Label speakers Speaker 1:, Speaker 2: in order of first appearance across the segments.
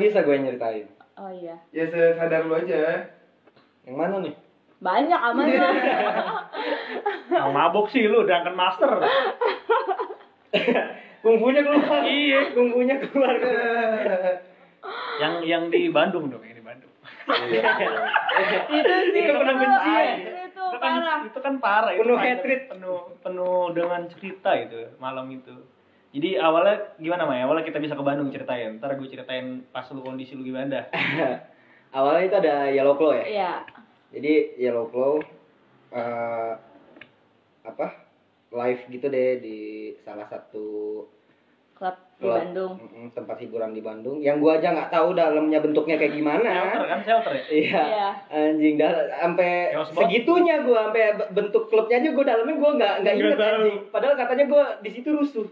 Speaker 1: bisa gue nyeritain.
Speaker 2: Oh iya.
Speaker 3: Ya sadar lu aja.
Speaker 1: Yang mana nih?
Speaker 2: Banyak aman lah.
Speaker 4: Yang mabok sih lu Drunken Master.
Speaker 1: Kungfunya keluar.
Speaker 4: Iya.
Speaker 1: Kungfunya keluar.
Speaker 4: Yang yang di Bandung dong, yang di Bandung.
Speaker 3: Iya.
Speaker 2: itu sih.
Speaker 1: Itu penuh benci ya?
Speaker 2: Itu,
Speaker 4: kan
Speaker 2: parah.
Speaker 4: itu kan parah itu
Speaker 1: Penuh hatred.
Speaker 4: penuh penuh dengan cerita itu malam itu. Jadi awalnya gimana Maya? Awalnya kita bisa ke Bandung ceritain. Ntar gue ceritain pas lu kondisi lu gimana.
Speaker 1: Awalnya itu ada Yellow Claw ya.
Speaker 2: Iya.
Speaker 1: Jadi Yellow Claw eh, apa? Live gitu deh di salah satu
Speaker 2: Klub di
Speaker 1: klub,
Speaker 2: Bandung.
Speaker 1: tempat hiburan di Bandung. Yang gua aja nggak tahu dalamnya bentuknya kayak
Speaker 4: Shelter
Speaker 1: gimana.
Speaker 4: kan shelter ya?
Speaker 1: Iya.
Speaker 2: Iya.
Speaker 1: Anjing dah sampai segitunya gua sampai bentuk klubnya aja gua dalamnya gua nggak nggak inget anjing. Padahal katanya gua di situ rusuh.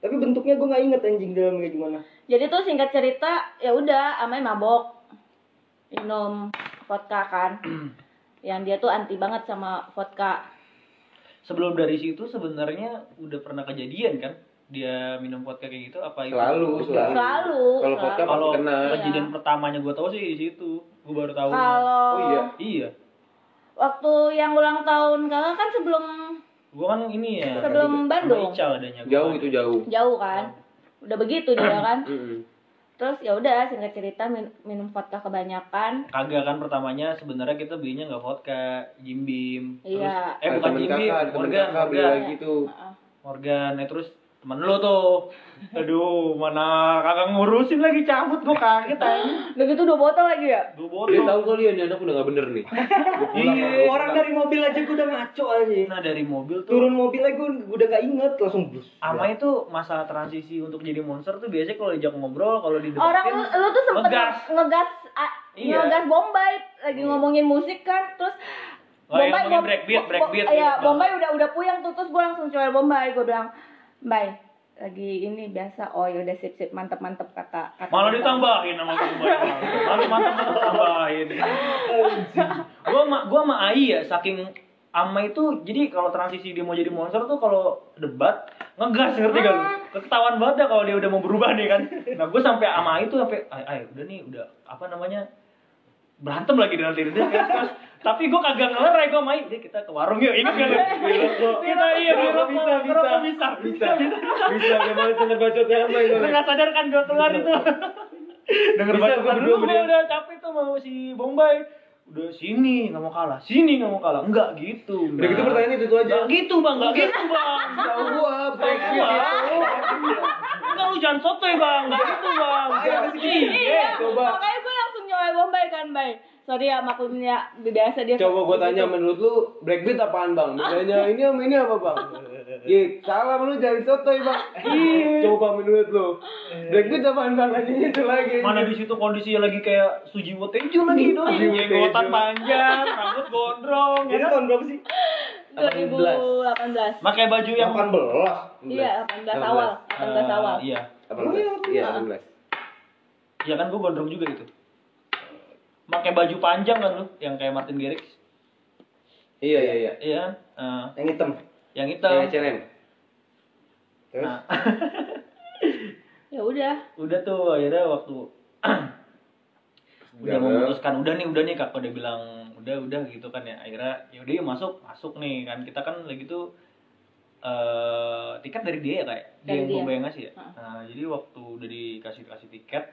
Speaker 1: Tapi bentuknya gua nggak inget anjing dalamnya kayak gimana.
Speaker 2: Jadi tuh singkat cerita ya udah amai mabok. Minum vodka kan. Yang dia tuh anti banget sama vodka.
Speaker 4: Sebelum dari situ sebenarnya udah pernah kejadian kan? Dia minum vodka kayak gitu apa itu?
Speaker 3: Selalu, selalu.
Speaker 2: Selalu.
Speaker 3: Kalau vodka
Speaker 4: Kalau
Speaker 3: kena.
Speaker 4: kejadian pertamanya gue tahu sih di situ. Gue baru tahu.
Speaker 2: Kalau
Speaker 3: Oh iya.
Speaker 4: Iya.
Speaker 2: waktu yang ulang tahun kakak kan sebelum
Speaker 4: Gue kan ini ya.
Speaker 2: sebelum
Speaker 4: sama
Speaker 2: Bandung
Speaker 4: Ical adanya. Gua.
Speaker 3: Jauh itu jauh.
Speaker 2: jauh kan. Udah begitu dia kan.
Speaker 3: Mm-mm.
Speaker 2: Terus ya udah singkat cerita min- minum vodka kebanyakan.
Speaker 4: Kagak kan pertamanya sebenarnya kita belinya nggak vodka, Jim Beam. Terus,
Speaker 2: Iya.
Speaker 4: eh
Speaker 3: Ada
Speaker 4: bukan Jim Beam, Morgan, Morgan.
Speaker 2: Heeh.
Speaker 4: Morgan, eh terus temen lu tuh. Aduh, mana kagak ngurusin lagi cabut gua kaget aja.
Speaker 2: Udah gitu dua botol lagi ya?
Speaker 4: Dua
Speaker 3: Dia
Speaker 4: botol.
Speaker 3: tahu kali ya, ini anak udah gak bener nih.
Speaker 1: Iya, orang dari mobil aja gua udah ngaco anjing.
Speaker 4: Nah dari mobil tuh
Speaker 1: Turun mobil aja gua gua udah nggak inget langsung blus.
Speaker 4: Ama itu masa transisi untuk jadi monster tuh biasanya kalau diajak ngobrol, kalau di
Speaker 2: Orang lu, lu tuh sempet
Speaker 4: ngegas.
Speaker 2: ngegas ah,
Speaker 4: Iya.
Speaker 2: ngegas Bombay lagi ngomongin musik kan terus
Speaker 4: Oh, iya, ngomongin
Speaker 2: Bom-
Speaker 4: breakbeat,
Speaker 2: Bo-
Speaker 4: breakbeat
Speaker 2: Bo- Iya,
Speaker 4: gitu.
Speaker 2: Bombay udah udah puyeng tuh terus gue langsung coba Bombay gue bilang, "Mbay, lagi ini biasa. Oh, ya udah sip sip mantep mantep kata kata
Speaker 4: Malah ditambahin sama Bombay. Malah mantap mantap tambahin. gua sama gua sama Ai ya saking ama itu jadi kalau transisi dia mau jadi monster tuh kalau debat ngegas ngerti gak lu? Ketahuan banget dah kalau dia udah mau berubah nih kan. Nah gue sampai ama itu sampai ay, ay udah nih udah apa namanya berantem lagi dengan diri dia. Terus, tapi gue kagak ngelerai gue main. Deh kita ke warung yuk ingat gak lu? kita iya rokok,
Speaker 3: bisa, bisa.
Speaker 4: ngerokok bisa.
Speaker 3: Bisa, bisa. Gimana denger bacotnya apa
Speaker 4: Lu
Speaker 3: itu?
Speaker 4: gak sadar kan gue keluar itu? Denger
Speaker 3: Bisa,
Speaker 4: bacot
Speaker 3: gua
Speaker 4: dulu
Speaker 3: berdua
Speaker 4: gue udah capek tuh sama si Bombay. Udah sini gak mau kalah, sini gak mau kalah. Enggak gitu
Speaker 3: Udah gitu pertanyaan itu, itu aja.
Speaker 4: Enggak gitu bang, enggak gitu bang
Speaker 3: Tahu gua, breakbeat
Speaker 4: Gua. Enggak lu jangan sotoy bang, enggak gitu bang
Speaker 3: Ayo, kasih
Speaker 4: Iya.
Speaker 2: Iya,
Speaker 3: Coba.
Speaker 2: makanya Bombay kan, Bay. Sorry ya maklumnya biasa dia.
Speaker 3: Coba gua
Speaker 2: gitu.
Speaker 3: tanya menurut lu breakbeat apaan bang? Bedanya ini sama ini apa bang? Iya, salah lu jangan sotoy bang. Iya. Coba menurut lu breakbeat apaan bang? Nanya itu lagi.
Speaker 4: Mana di situ kondisinya lagi kayak Sujiwo Tejo lagi
Speaker 3: Sujiwo
Speaker 4: Jenggotan panjang, rambut gondrong ya
Speaker 1: Itu
Speaker 4: kan?
Speaker 1: tahun berapa sih?
Speaker 2: 2018.
Speaker 4: Pakai baju yang
Speaker 1: 18.
Speaker 2: Iya, 18 awal, 18 awal.
Speaker 4: Iya
Speaker 3: 18. Iya, 18.
Speaker 4: Iya kan gue gondrong juga itu. Pakai baju panjang kan lu, yang kayak Martin Garrix.
Speaker 3: Iya, iya, iya.
Speaker 4: Iya? Eh,
Speaker 1: Yang hitam.
Speaker 4: yang hitam.
Speaker 3: Kayak CLM.
Speaker 1: Terus
Speaker 4: Nah,
Speaker 2: Ya udah.
Speaker 4: udah tuh akhirnya waktu udah
Speaker 3: Gagal.
Speaker 4: memutuskan udah nih udah nih kakak udah bilang udah udah gitu kan ya akhirnya ya udah yuk masuk masuk nih kan kita kan lagi tuh eh tiket dari dia ya kayak dia yang
Speaker 2: dia.
Speaker 4: Yang ngasih ya
Speaker 2: Heeh.
Speaker 4: nah jadi waktu udah dikasih kasih tiket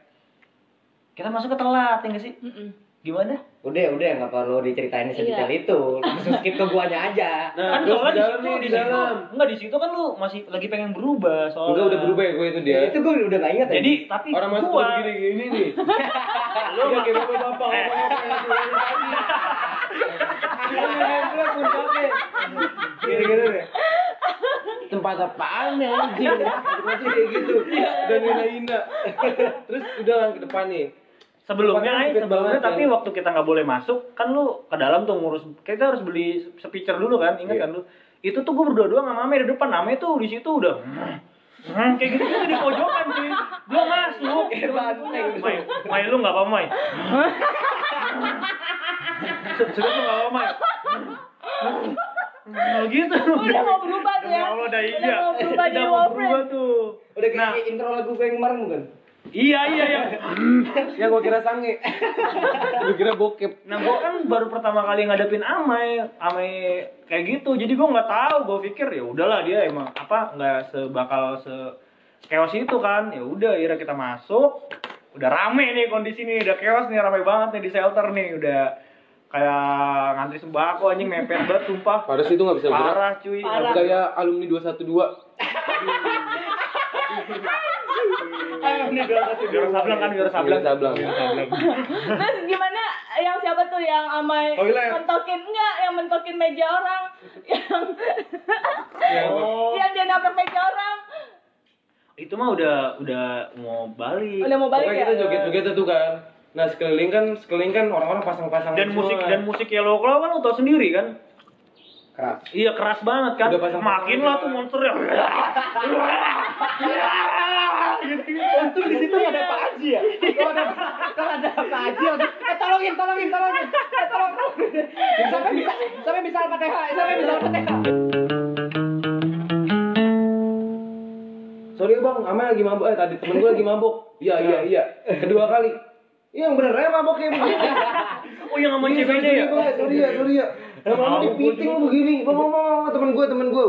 Speaker 4: kita masuk ke telat ya nggak sih
Speaker 2: Mm-mm.
Speaker 4: Gimana
Speaker 1: udah udah nggak perlu diceritain sedetail
Speaker 2: Iya.
Speaker 1: itu. Langsung skip ke guanya aja.
Speaker 3: Nah,
Speaker 4: kan soalnya
Speaker 3: di
Speaker 4: situ di
Speaker 3: dalam.
Speaker 4: enggak di situ kan lu masih lagi pengen berubah soalnya
Speaker 3: Enggak udah berubah ya gue itu dia.
Speaker 1: Ya, itu gue udah nggak inget
Speaker 4: jadi
Speaker 1: ya.
Speaker 4: tapi
Speaker 3: Orang masuk
Speaker 4: gua
Speaker 3: begini gini nih.
Speaker 4: lu
Speaker 3: Iya kayak bapak bapak. Gini-gini deh. Tempat apaan ya anjing? Masih kayak gitu. Dan hina-hina. Terus udah ke depan nih.
Speaker 4: Sebelumnya ay, sebelumnya tapi
Speaker 3: ya.
Speaker 4: waktu kita nggak boleh masuk kan lu ke dalam tuh ngurus kita harus beli speaker dulu kan ingat
Speaker 3: Iya.
Speaker 4: kan lu itu tuh gue berdua doang sama Ame di depan Ame tuh di situ udah Hmm, kayak gitu gitu di pojokan cuy belum masuk
Speaker 1: Kayak banteng.
Speaker 4: Mai, Mai lu nggak apa-apa Mai serius lu nggak apa-apa Mai Nah, gitu
Speaker 2: Udah mau berubah ya.
Speaker 4: Allah dah
Speaker 2: Udah
Speaker 4: iya
Speaker 2: mau berubah jadi
Speaker 4: Udah mau berubah tuh
Speaker 1: Udah kayak
Speaker 4: Nah.
Speaker 1: intro lagu gue yang kemarin bukan?
Speaker 4: Iya iya yang
Speaker 3: Ya gua kira sange. gua kira bokep.
Speaker 4: Nah, gue kan baru pertama kali ngadepin Amai, Amai kayak gitu. Jadi gue nggak tahu. Gue pikir ya udahlah dia emang apa nggak sebakal se chaos itu kan. Ya udah, akhirnya kita masuk. Udah rame nih kondisi nih, udah chaos nih, rame banget nih di shelter nih. Udah kayak ngantri sembako anjing mepet banget sumpah.
Speaker 3: Pada situ nggak bisa gerak.
Speaker 4: Parah cuy.
Speaker 2: Parah.
Speaker 3: Kayak alumni 212.
Speaker 4: Sablang kan, biar sablang.
Speaker 3: Sablang.
Speaker 2: Terus gimana yang siapa tuh yang amai mentokin enggak yang mentokin meja orang yang
Speaker 1: Oh.
Speaker 2: yang dia nabrak meja orang
Speaker 4: Itu mah udah udah mau balik.
Speaker 2: udah mau balik
Speaker 3: Pokoknya
Speaker 2: ya
Speaker 3: kita joget-joget tuh kan. Nah sekeliling kan sekeliling kan orang-orang pasang-pasang
Speaker 4: Dan
Speaker 3: semua.
Speaker 4: musik dan musik Yellow Claw kan lo tau sendiri kan.
Speaker 1: Keras.
Speaker 4: Iya keras banget kan.
Speaker 3: Udah pasang-pasang
Speaker 4: Makin
Speaker 3: gitu
Speaker 4: lah
Speaker 3: kan.
Speaker 4: tuh monster ya.
Speaker 1: Untung di situ ada Pak Haji ya. Kalau ada kalau ada Pak Haji, eh tolongin, tolongin, tolongin, eh tolong. Sampai bisa, sampai bisa al-fatihah, sampai bisa al-fatihah.
Speaker 3: Sorry bang, Amel lagi mabuk. Eh tadi temen gue lagi mabuk. Iya iya iya. Kedua kali. Iya yang bener ya mabuknya begini.
Speaker 4: Oh yang sama
Speaker 3: Iya,
Speaker 4: ceweknya ya.
Speaker 3: sorry, ya, sorry ya. Lama-lama di meeting lu begini. Bang ngomong temen gue, temen gue.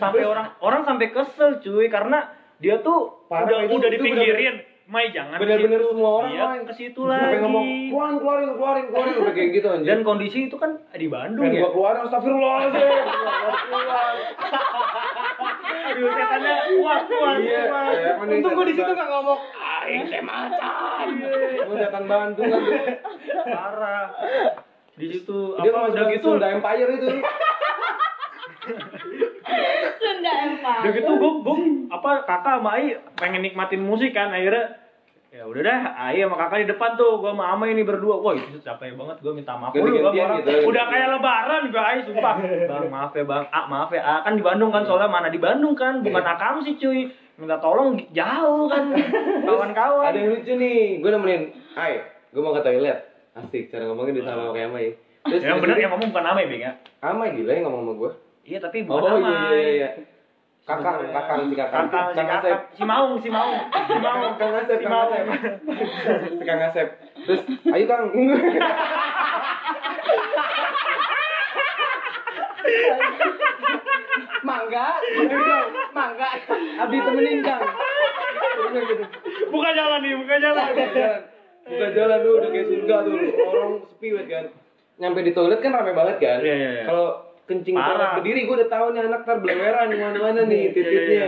Speaker 4: Sampai orang orang sampai kesel cuy karena dia tuh
Speaker 3: Parah,
Speaker 4: udah
Speaker 3: itu-
Speaker 4: udah dipinggirin. Mai jangan
Speaker 3: Bener-bener
Speaker 4: situ.
Speaker 3: semua orang
Speaker 4: Iya,
Speaker 3: main.
Speaker 4: ke situ lagi.
Speaker 3: ngomong keluarin, keluarin, keluarin, keluarin. Udah kayak gitu anjir.
Speaker 4: Dan kondisi itu kan di Bandung
Speaker 3: Dan
Speaker 4: ya.
Speaker 3: gua keluarin, astagfirullahaladzim.
Speaker 4: Aduh, setannya kuat kuat
Speaker 3: Iya,
Speaker 4: kuat.
Speaker 3: eh, mending
Speaker 1: Untung gue di situ nggak ngomong, aing teh macan.
Speaker 3: Bandung. Gua setan Bandung kan.
Speaker 4: Parah. Di situ
Speaker 3: Dia
Speaker 4: apa udah gitu
Speaker 3: Sunda Empire itu.
Speaker 2: Sunda Empire
Speaker 4: udah gitu gue gue apa kakak sama Ai pengen nikmatin musik kan akhirnya ya udah dah Ai sama kakak di depan tuh gue sama Ama ini berdua wah itu capek banget gue minta maaf dulu sama orang
Speaker 3: gitu,
Speaker 4: udah kayak lebaran gue Ai sumpah bang maaf ya bang ah maaf ya ah kan di Bandung kan soalnya mana di Bandung kan bukan akam sih cuy minta tolong jauh kan kawan-kawan
Speaker 3: Ada yang lucu nih. Gue nemenin. Hai, gue mau ke toilet. Asik, cara ngomongnya di sama kayak Amai. Terus
Speaker 4: yang bener yang ngomong bukan Ama ya Bang ya
Speaker 3: Amai gila yang ngomong sama gue.
Speaker 4: Iya tapi
Speaker 3: Oh
Speaker 4: bukan
Speaker 3: iya
Speaker 4: Ama
Speaker 3: iya iya. Kakang, kakang si kakang.
Speaker 4: kakak si
Speaker 3: Kang
Speaker 4: kakak
Speaker 3: Asep.
Speaker 4: si Maung si Maung si Maung
Speaker 3: Kang Asep,
Speaker 4: si
Speaker 3: Kang
Speaker 4: Maung
Speaker 3: Asep. Si Kang Asep. Terus, ayo Kang.
Speaker 1: Mangga, mangga.
Speaker 3: Abi temenin Kang.
Speaker 4: buka jalan nih buka jalan
Speaker 3: Buka jalan. Buka jalan dulu udah kayak surga tuh. Orang sepi banget kan. Nyampe di toilet kan rame banget kan.
Speaker 4: Iya, iya, iya.
Speaker 3: Kalau kencing
Speaker 4: Parah.
Speaker 3: berdiri gue udah tahu nih anak ntar beleweran mana-mana nih
Speaker 4: Iya,
Speaker 3: titiknya.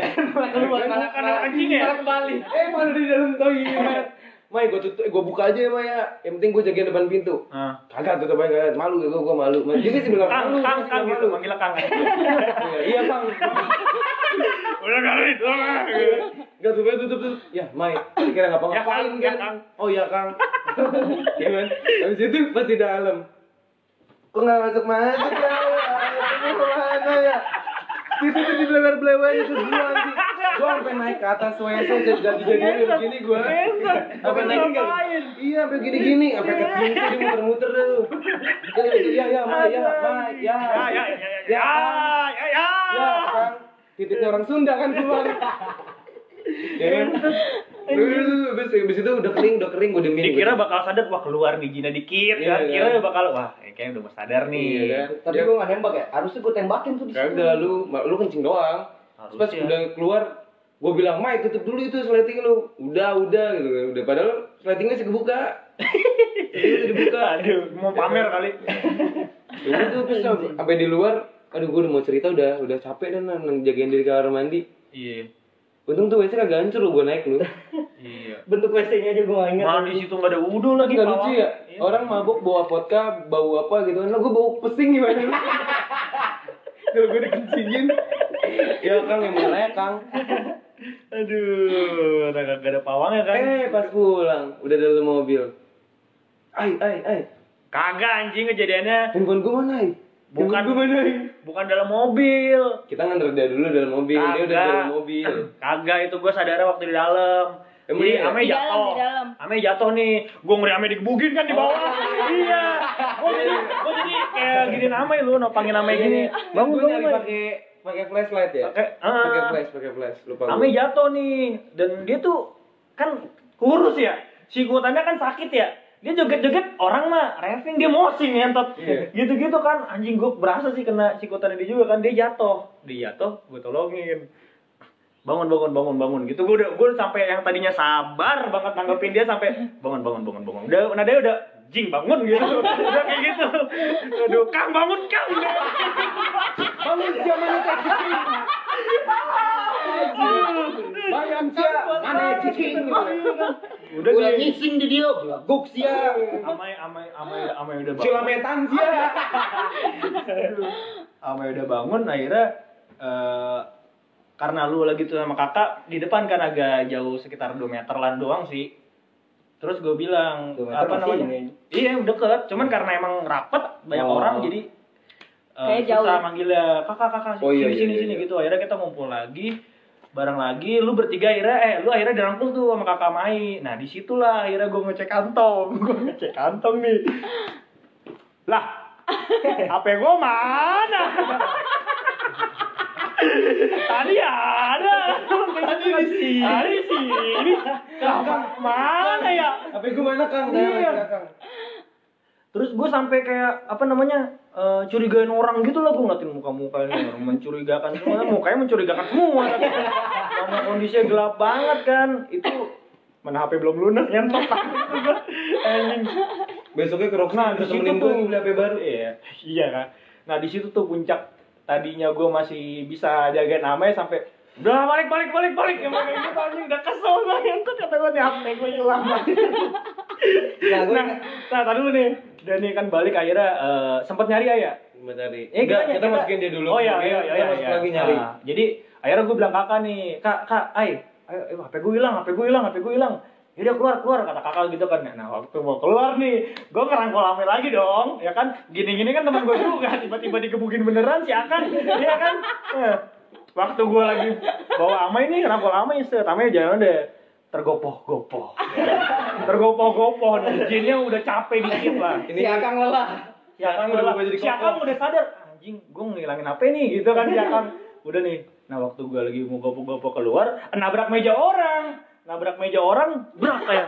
Speaker 1: Keluar, malah
Speaker 4: Karena kencing ya?
Speaker 1: malah kembali.
Speaker 3: Eh mana di dalam toilet. Mai gue tutup, gue buka aja ya Maya. Yang penting gue jagain depan pintu.
Speaker 4: Ah.
Speaker 3: Kagak tutup aja kagak. Malu gue, gue malu. Juga sih bilang
Speaker 4: Kang,
Speaker 3: malu.
Speaker 4: kang, kang
Speaker 3: nggak
Speaker 4: gitu, manggilnya kang.
Speaker 3: Iya, Iya kang.
Speaker 4: Udah kali, udah kali.
Speaker 3: Gak tutup, tutup, tutup. Ya, Mai. Kira ngapa
Speaker 4: Ya,
Speaker 3: ngapain
Speaker 4: Kang.
Speaker 3: kan?
Speaker 4: Ya.
Speaker 3: Oh iya kang. Iya kan. Habis itu pas di dalam. Kok nggak masuk masuk ya? Ke mana ya? Itu tuh di belewer-belewer itu semua sih. Gua sampai naik ke atas WC jadi jadi begini gua. Sampai naik enggak? Iya, sampai gini-gini, sampai ke pintu dia muter-muter dah tuh. Iya, iya, Ma, ya, Ma, ya.
Speaker 4: Ya, ya, ya, ya, ya,
Speaker 3: Ya,
Speaker 4: ya, ya.
Speaker 3: Ya, Kang. Titiknya orang Sunda kan keluar. Ya kan? Duh, Habis habis itu udah kering, udah kering gue diemin.
Speaker 4: Dikira bakal sadar, wah keluar giginya dikit
Speaker 3: Iya,
Speaker 4: kan. Kira bakal, wah kayaknya udah mau sadar nih.
Speaker 3: Iya kan?
Speaker 1: Tapi
Speaker 3: Ya,
Speaker 1: gue nggak nembak ya. Harusnya gue tembakin tuh di situ.
Speaker 3: Kagak lu, lu kencing doang. Terus pas
Speaker 4: Harusnya.
Speaker 3: udah keluar, gue bilang, Mai tutup dulu itu sleting lu. Udah, udah gitu kan. Udah padahal sletingnya sih kebuka. Itu dibuka.
Speaker 4: Aduh, mau pamer kali.
Speaker 3: Udah tuh terus sampai di luar, aduh gue udah mau cerita udah udah capek dan jagain diri kamar mandi.
Speaker 4: Iya.
Speaker 3: Untung tuh WC kagak hancur lu gue naik lu.
Speaker 4: Iya.
Speaker 1: Bentuk WC-nya aja gue nggak ingat.
Speaker 4: Mana di situ nggak ada wudhu lagi.
Speaker 3: Gak lucu ya?
Speaker 4: Iya.
Speaker 3: Orang mabuk bawa vodka, bau apa gitu kan. Lo gue bau pesing gimana lu? Kalau gue dikencingin. Ya Kang, yang mana ya Kang?
Speaker 4: Aduh, udah gak ada pawangnya kan.
Speaker 3: Eh, pas pulang, udah dalam mobil. Ai, ai, ai.
Speaker 4: Kagak anjing kejadiannya.
Speaker 3: Handphone gue mana, ai?
Speaker 4: Bukan.
Speaker 3: Gue?
Speaker 4: Bukan dalam mobil.
Speaker 3: Kita nganter dia dulu dalam mobil, dia udah di dalam mobil.
Speaker 4: Kagak itu gue sadar waktu di dalam.
Speaker 3: Emang
Speaker 4: Jadi
Speaker 3: iya?
Speaker 4: Ame jatuh. Ame jatuh nih. Gue ngeri Ame digebugin kan di bawah. iya. Gue jadi gue jadi kayak gini Ame lu nopangin Ame gini. Bangun
Speaker 3: Gue nyari
Speaker 4: bangun.
Speaker 3: pakai pakai flashlight ya.
Speaker 4: Pakai, ah.
Speaker 3: pakai flash, pakai flash. Lupa
Speaker 4: Ame
Speaker 3: gue.
Speaker 4: jatuh nih dan dia tuh kan kurus ya sikutannya kan sakit ya dia joget-joget orang mah reving dia mosing ngentot.
Speaker 3: Iya.
Speaker 4: gitu-gitu kan anjing gue berasa sih kena sikutannya dia juga kan dia jatuh. Dia jatuh gue tolongin. Bangun bangun bangun bangun gitu gue udah gue sampai yang tadinya sabar banget nanggepin dia sampai bangun bangun bangun bangun. Udah nah dia udah jing bangun gitu. Udah kayak gitu. Aduh kang bangun kang.
Speaker 1: Bangun siapa nih kayak cicing? Bayang siapa? Mana cicing?
Speaker 4: Udah
Speaker 1: Udah
Speaker 4: dia
Speaker 1: ngising di dia, belaguk sia.
Speaker 4: amai amai amai amai udah bangun
Speaker 3: Cilametan sia.
Speaker 4: Amai udah bangun akhirnya eh, karena lu lagi tuh sama kakak di depan kan agak jauh sekitar 2 meteran doang sih terus gue bilang apa namanya
Speaker 1: ini.
Speaker 4: iya deket cuman karena emang rapet banyak
Speaker 1: Oh.
Speaker 4: orang jadi eh,
Speaker 2: Kayak jauh.
Speaker 4: susah manggilnya kakak kakak
Speaker 3: Oh, iya,
Speaker 4: sini
Speaker 3: iya,
Speaker 4: sini
Speaker 3: iya,
Speaker 4: sini
Speaker 3: iya.
Speaker 4: gitu akhirnya kita ngumpul lagi bareng lagi lu bertiga akhirnya eh lu akhirnya dirangkul tuh sama kakak Mai. Nah di situlah akhirnya gue ngecek kantong. Gue ngecek kantong nih. Lah HP gue mana? Tadi ada. Tadi di sini tadi di sini Lah, mana ya?
Speaker 3: Tapi gue mana Kang?
Speaker 4: Iya. Terus gue sampai kayak apa namanya eh, curigain orang gitu lah gue ngeliatin muka-mukanya. Orang mencurigakan semua mukanya mencurigakan semua. Karena kondisinya gelap banget kan. Itu mana HP belum lunas nyentok gitu gua. anjing.
Speaker 3: Besoknya ke
Speaker 4: di
Speaker 3: terus temenin gue beli HP baru.
Speaker 4: iya. Iya kan. Nah di situ tuh puncak tadinya gue masih bisa jagain namanya sampai udah balik balik balik balik. Yang kayak gitu anjing. Udah kesel banget. Tuh kata gue nih HP gue hilang.
Speaker 1: Nah, gue
Speaker 4: nah, nah tadi dulu nih Dani kan balik akhirnya eh, sempat nyari ya
Speaker 3: Bentar tadi.
Speaker 4: Eh,
Speaker 3: Enggak,
Speaker 4: kita-
Speaker 3: kita
Speaker 4: kita-
Speaker 3: masukin dia dulu.
Speaker 4: Oh iya iya iya.
Speaker 3: masuk
Speaker 4: iya.
Speaker 3: lagi nyari.
Speaker 4: Nah, jadi akhirnya gue bilang kakak nih, kak kak, ay, ayo, ayo HP gue hilang, HP gue hilang, HP gue hilang. Yaudah keluar keluar kata kakak gitu kan. Nah waktu mau keluar nih, gue ngerangkul Ame lagi dong, ya kan? Gini-gini kan teman gue juga, tiba-tiba digebukin beneran si Akan, iya kan? Eh, waktu gue lagi bawa Ame nih, ngerangkul Ame, set, Ame jalan deh tergopoh-gopoh. Tergopoh-gopoh nih. Jinnya udah capek dikit lah.
Speaker 1: Si Akang lelah.
Speaker 4: si Akang
Speaker 3: udah jadi
Speaker 4: si Akang udah sadar anjing gue ngilangin apa nih gitu kan si Akang. Udah nih. Nah waktu gue lagi mau gopo-gopo keluar nabrak meja orang. Nabrak meja orang berak kayak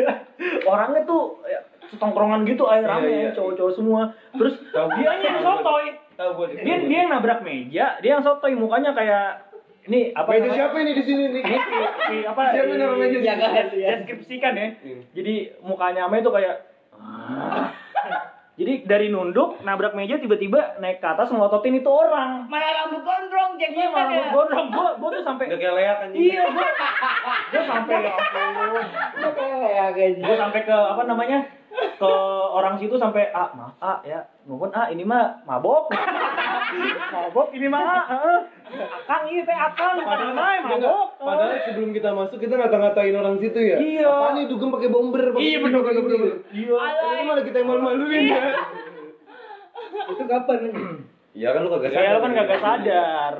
Speaker 4: orangnya tuh ya, setongkrongan gitu air
Speaker 3: Iya,
Speaker 4: rame
Speaker 3: iya.
Speaker 4: cowok-cowok semua. Terus dia yang sotoy.
Speaker 3: Tahu gue.
Speaker 4: dia dia yang nabrak meja dia yang sotoy mukanya kayak ini apa
Speaker 3: Meja
Speaker 4: namanya?
Speaker 3: siapa ini di sini nih?
Speaker 4: Ini apa
Speaker 3: Siapa yang naruh meja?
Speaker 1: Jaga ya.
Speaker 4: deskripsikan ya
Speaker 3: Hmm.
Speaker 4: jadi mukanya Ame itu kayak jadi dari nunduk nabrak meja tiba-tiba naik ke atas ngelototin itu orang
Speaker 2: Mana rambut gondrong,
Speaker 4: iya
Speaker 2: jenggotan
Speaker 4: malah
Speaker 2: ya.
Speaker 4: gondrong gua gua tuh sampai
Speaker 3: Udah kayak leak anjing.
Speaker 4: iya gua gua sampai ya ampun
Speaker 1: Ya kayak
Speaker 4: gua sampai ke apa namanya ke orang situ sampai ah maaf ah ya nuhun ah ini mah mabok mabok ini mah ah heeh. Akang ini teh akang padahal mah mabok
Speaker 3: Padahal sebelum kita masuk kita ngata-ngatain orang situ ya.
Speaker 4: Iya.
Speaker 3: Apa nih dugem pakai bomber? pakai
Speaker 4: iya
Speaker 3: ini,
Speaker 4: bener bener
Speaker 3: ini.
Speaker 4: bener iya
Speaker 3: Ternyata malah kita yang malu-maluin ya.
Speaker 1: itu kapan?
Speaker 3: Iya kan lu kagak
Speaker 4: saya kan gak sadar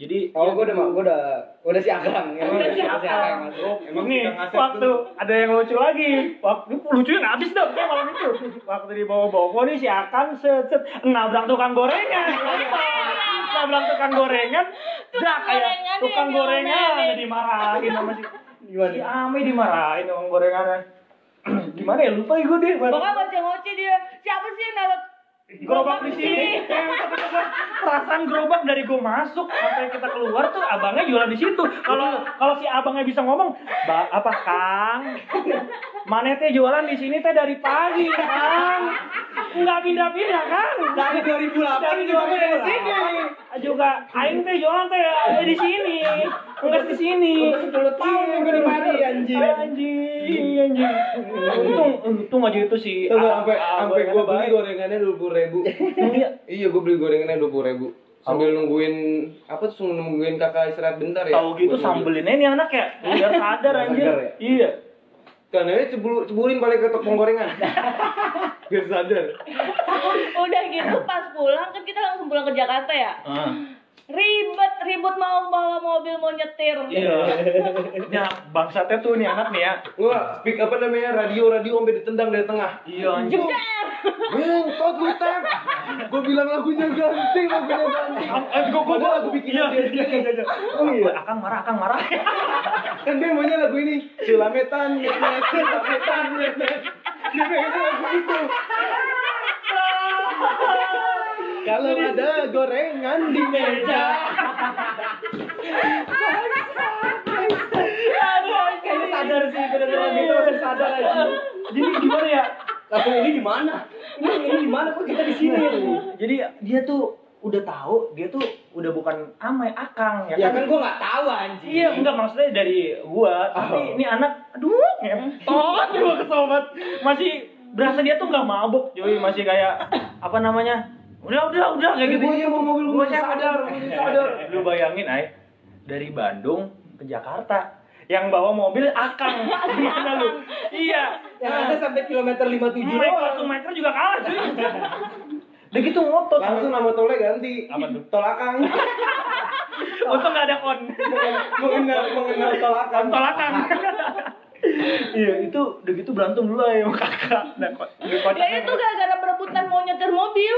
Speaker 4: jadi
Speaker 1: Oh, gue udah gue udah udah si Akang. Ya,
Speaker 4: Udah si Akang. Emang nih, waktu ada yang lucu lagi. Waktu lucunya nggak habis dong kayak malam itu. Waktu di bawah bawah nih si Akang set set nabrak tukang gorengan. Nabrak tukang gorengan. Dah kayak
Speaker 2: gorengan
Speaker 4: tukang gorengan dimarahin sama si
Speaker 1: Gimana?
Speaker 4: si Ame dimarahin tukang gorengannya. Gimana ya lupa gue deh.
Speaker 2: Pokoknya ngoceh-ngoceh dia. Siapa sih yang naruh
Speaker 4: gerobak di sini. Perasaan gerobak dari gue masuk sampai kita keluar tuh abangnya jualan di situ. Kalau kalau si abangnya bisa ngomong, "Ba, apa Kang? Mana teh jualan di sini teh dari pagi, Kang. Enggak pindah-pindah, Kang.
Speaker 1: Dari 2008
Speaker 4: Dari
Speaker 1: juga gue dari
Speaker 4: 2008.
Speaker 1: sini.
Speaker 4: Juga aing teh jualan teh ada di sini. Enggak di sini.
Speaker 1: Udah 10 tahun gue di mari anjing.
Speaker 4: Anjing, anjing. Untung untung aja itu si
Speaker 3: Tuh sampai sampai gue beli gorengannya dua puluh ribu.
Speaker 4: Iya.
Speaker 3: Iya gue beli gorengannya dua puluh ribu. Sambil nungguin apa tuh nungguin kakak istirahat bentar ya.
Speaker 4: Tahu gitu sambelinnya nih anak ya, biar sadar anjir.
Speaker 1: ya?
Speaker 4: Iya.
Speaker 3: Kan aja cebul, cebulin balik ke tepung gorengan. Biar sadar.
Speaker 2: Udah gitu pas pulang kan kita langsung pulang ke Jakarta ya.
Speaker 4: Ah.
Speaker 2: ribet ribut mau bawa mobil mau nyetir
Speaker 4: Iya. Nah, bangsatnya tuh nih anak nih ya.
Speaker 3: Wah, speak apa namanya? Radio radio sampai ditendang dari tengah.
Speaker 4: Iya anjing.
Speaker 2: jeder
Speaker 3: Ngentot lu tem. Gue bilang lagunya ganti, lagunya ganti.
Speaker 4: Eh, gua
Speaker 3: Padahal lagu bikinan
Speaker 4: Iya, iya, iya, iya.
Speaker 3: Oh iya.
Speaker 4: Akang marah, akang marah.
Speaker 3: Kan dia maunya lagu ini. Cilametan, nyet-nyet. Dia pengennya lagu itu. Kalau ada gorengan di meja.
Speaker 1: Kayaknya sadar sih bener-bener gitu sadar aja.
Speaker 4: Jadi gimana ya?
Speaker 1: Lagu ini di mana? Ini ini di mana kok kita di sini?
Speaker 4: Jadi dia tuh udah tahu, dia tuh udah bukan amai akang ya,
Speaker 1: Ya kan gua nggak tahu anjing.
Speaker 4: Iya, enggak maksudnya dari gua, tapi
Speaker 1: Oh.
Speaker 4: ini anak aduh, ngetot gua kesel banget. Masih berasa dia tuh nggak mabuk, cuy, masih kayak apa namanya? Udah, udah, udah kayak gitu.
Speaker 3: Yang mau mobil
Speaker 4: capek.
Speaker 3: sadar, sadar.
Speaker 4: Lu bayangin, Ay, dari Bandung ke Jakarta yang bawa mobil akang gimana lu? Iya.
Speaker 1: Yang ada sampai kilometer 57
Speaker 4: Mike
Speaker 1: doang.
Speaker 4: langsung meter juga kalah cuy. Udah gitu ngotot.
Speaker 3: Langsung nama tolnya ganti.
Speaker 4: Apa tuh?
Speaker 3: Tolakang.
Speaker 4: Untung gak ada kon.
Speaker 3: mengenal mengenal tolakang.
Speaker 4: Tolakan. Iya, itu udah gitu berantem dulu ya sama kakak. Nah, kok
Speaker 2: ya itu gara-gara berebutan mau nyetir mobil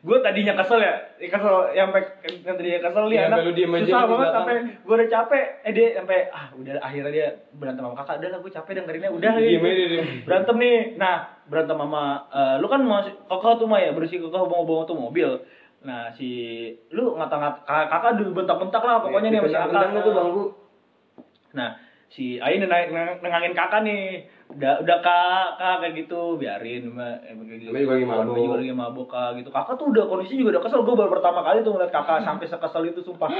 Speaker 4: gue tadinya kesel ya, kesel yang sampai yang tadinya kesel nih
Speaker 3: Iya,
Speaker 4: anak
Speaker 3: lu diem
Speaker 4: susah banget
Speaker 3: belakang.
Speaker 4: sampai gue udah capek, eh dia sampai ah udah akhirnya dia berantem sama kakak, udah lah gue capek dengerinnya udah
Speaker 3: Diem
Speaker 4: gitu.
Speaker 3: dia.
Speaker 4: berantem nih, nah berantem sama eh, lu kan masih kakak tuh mah ya bersih kakak bawa bawa tuh mobil, nah si lu ngata-ngata kakak, kakak dulu bentak-bentak lah pokoknya nih sama si kakak.
Speaker 3: Tuh bangku.
Speaker 4: Nah, si Ain neng- neng- nengangin kakak nih. Udah udah kak, kak kayak gitu, biarin Mbak. Eh, kayak gitu.
Speaker 3: Juga lagi mabuk.
Speaker 4: Namanya juga lagi mabuk kak gitu. Kakak tuh udah kondisi juga udah kesel. Gue baru pertama kali tuh ngeliat kakak sampai sekesel itu sumpah.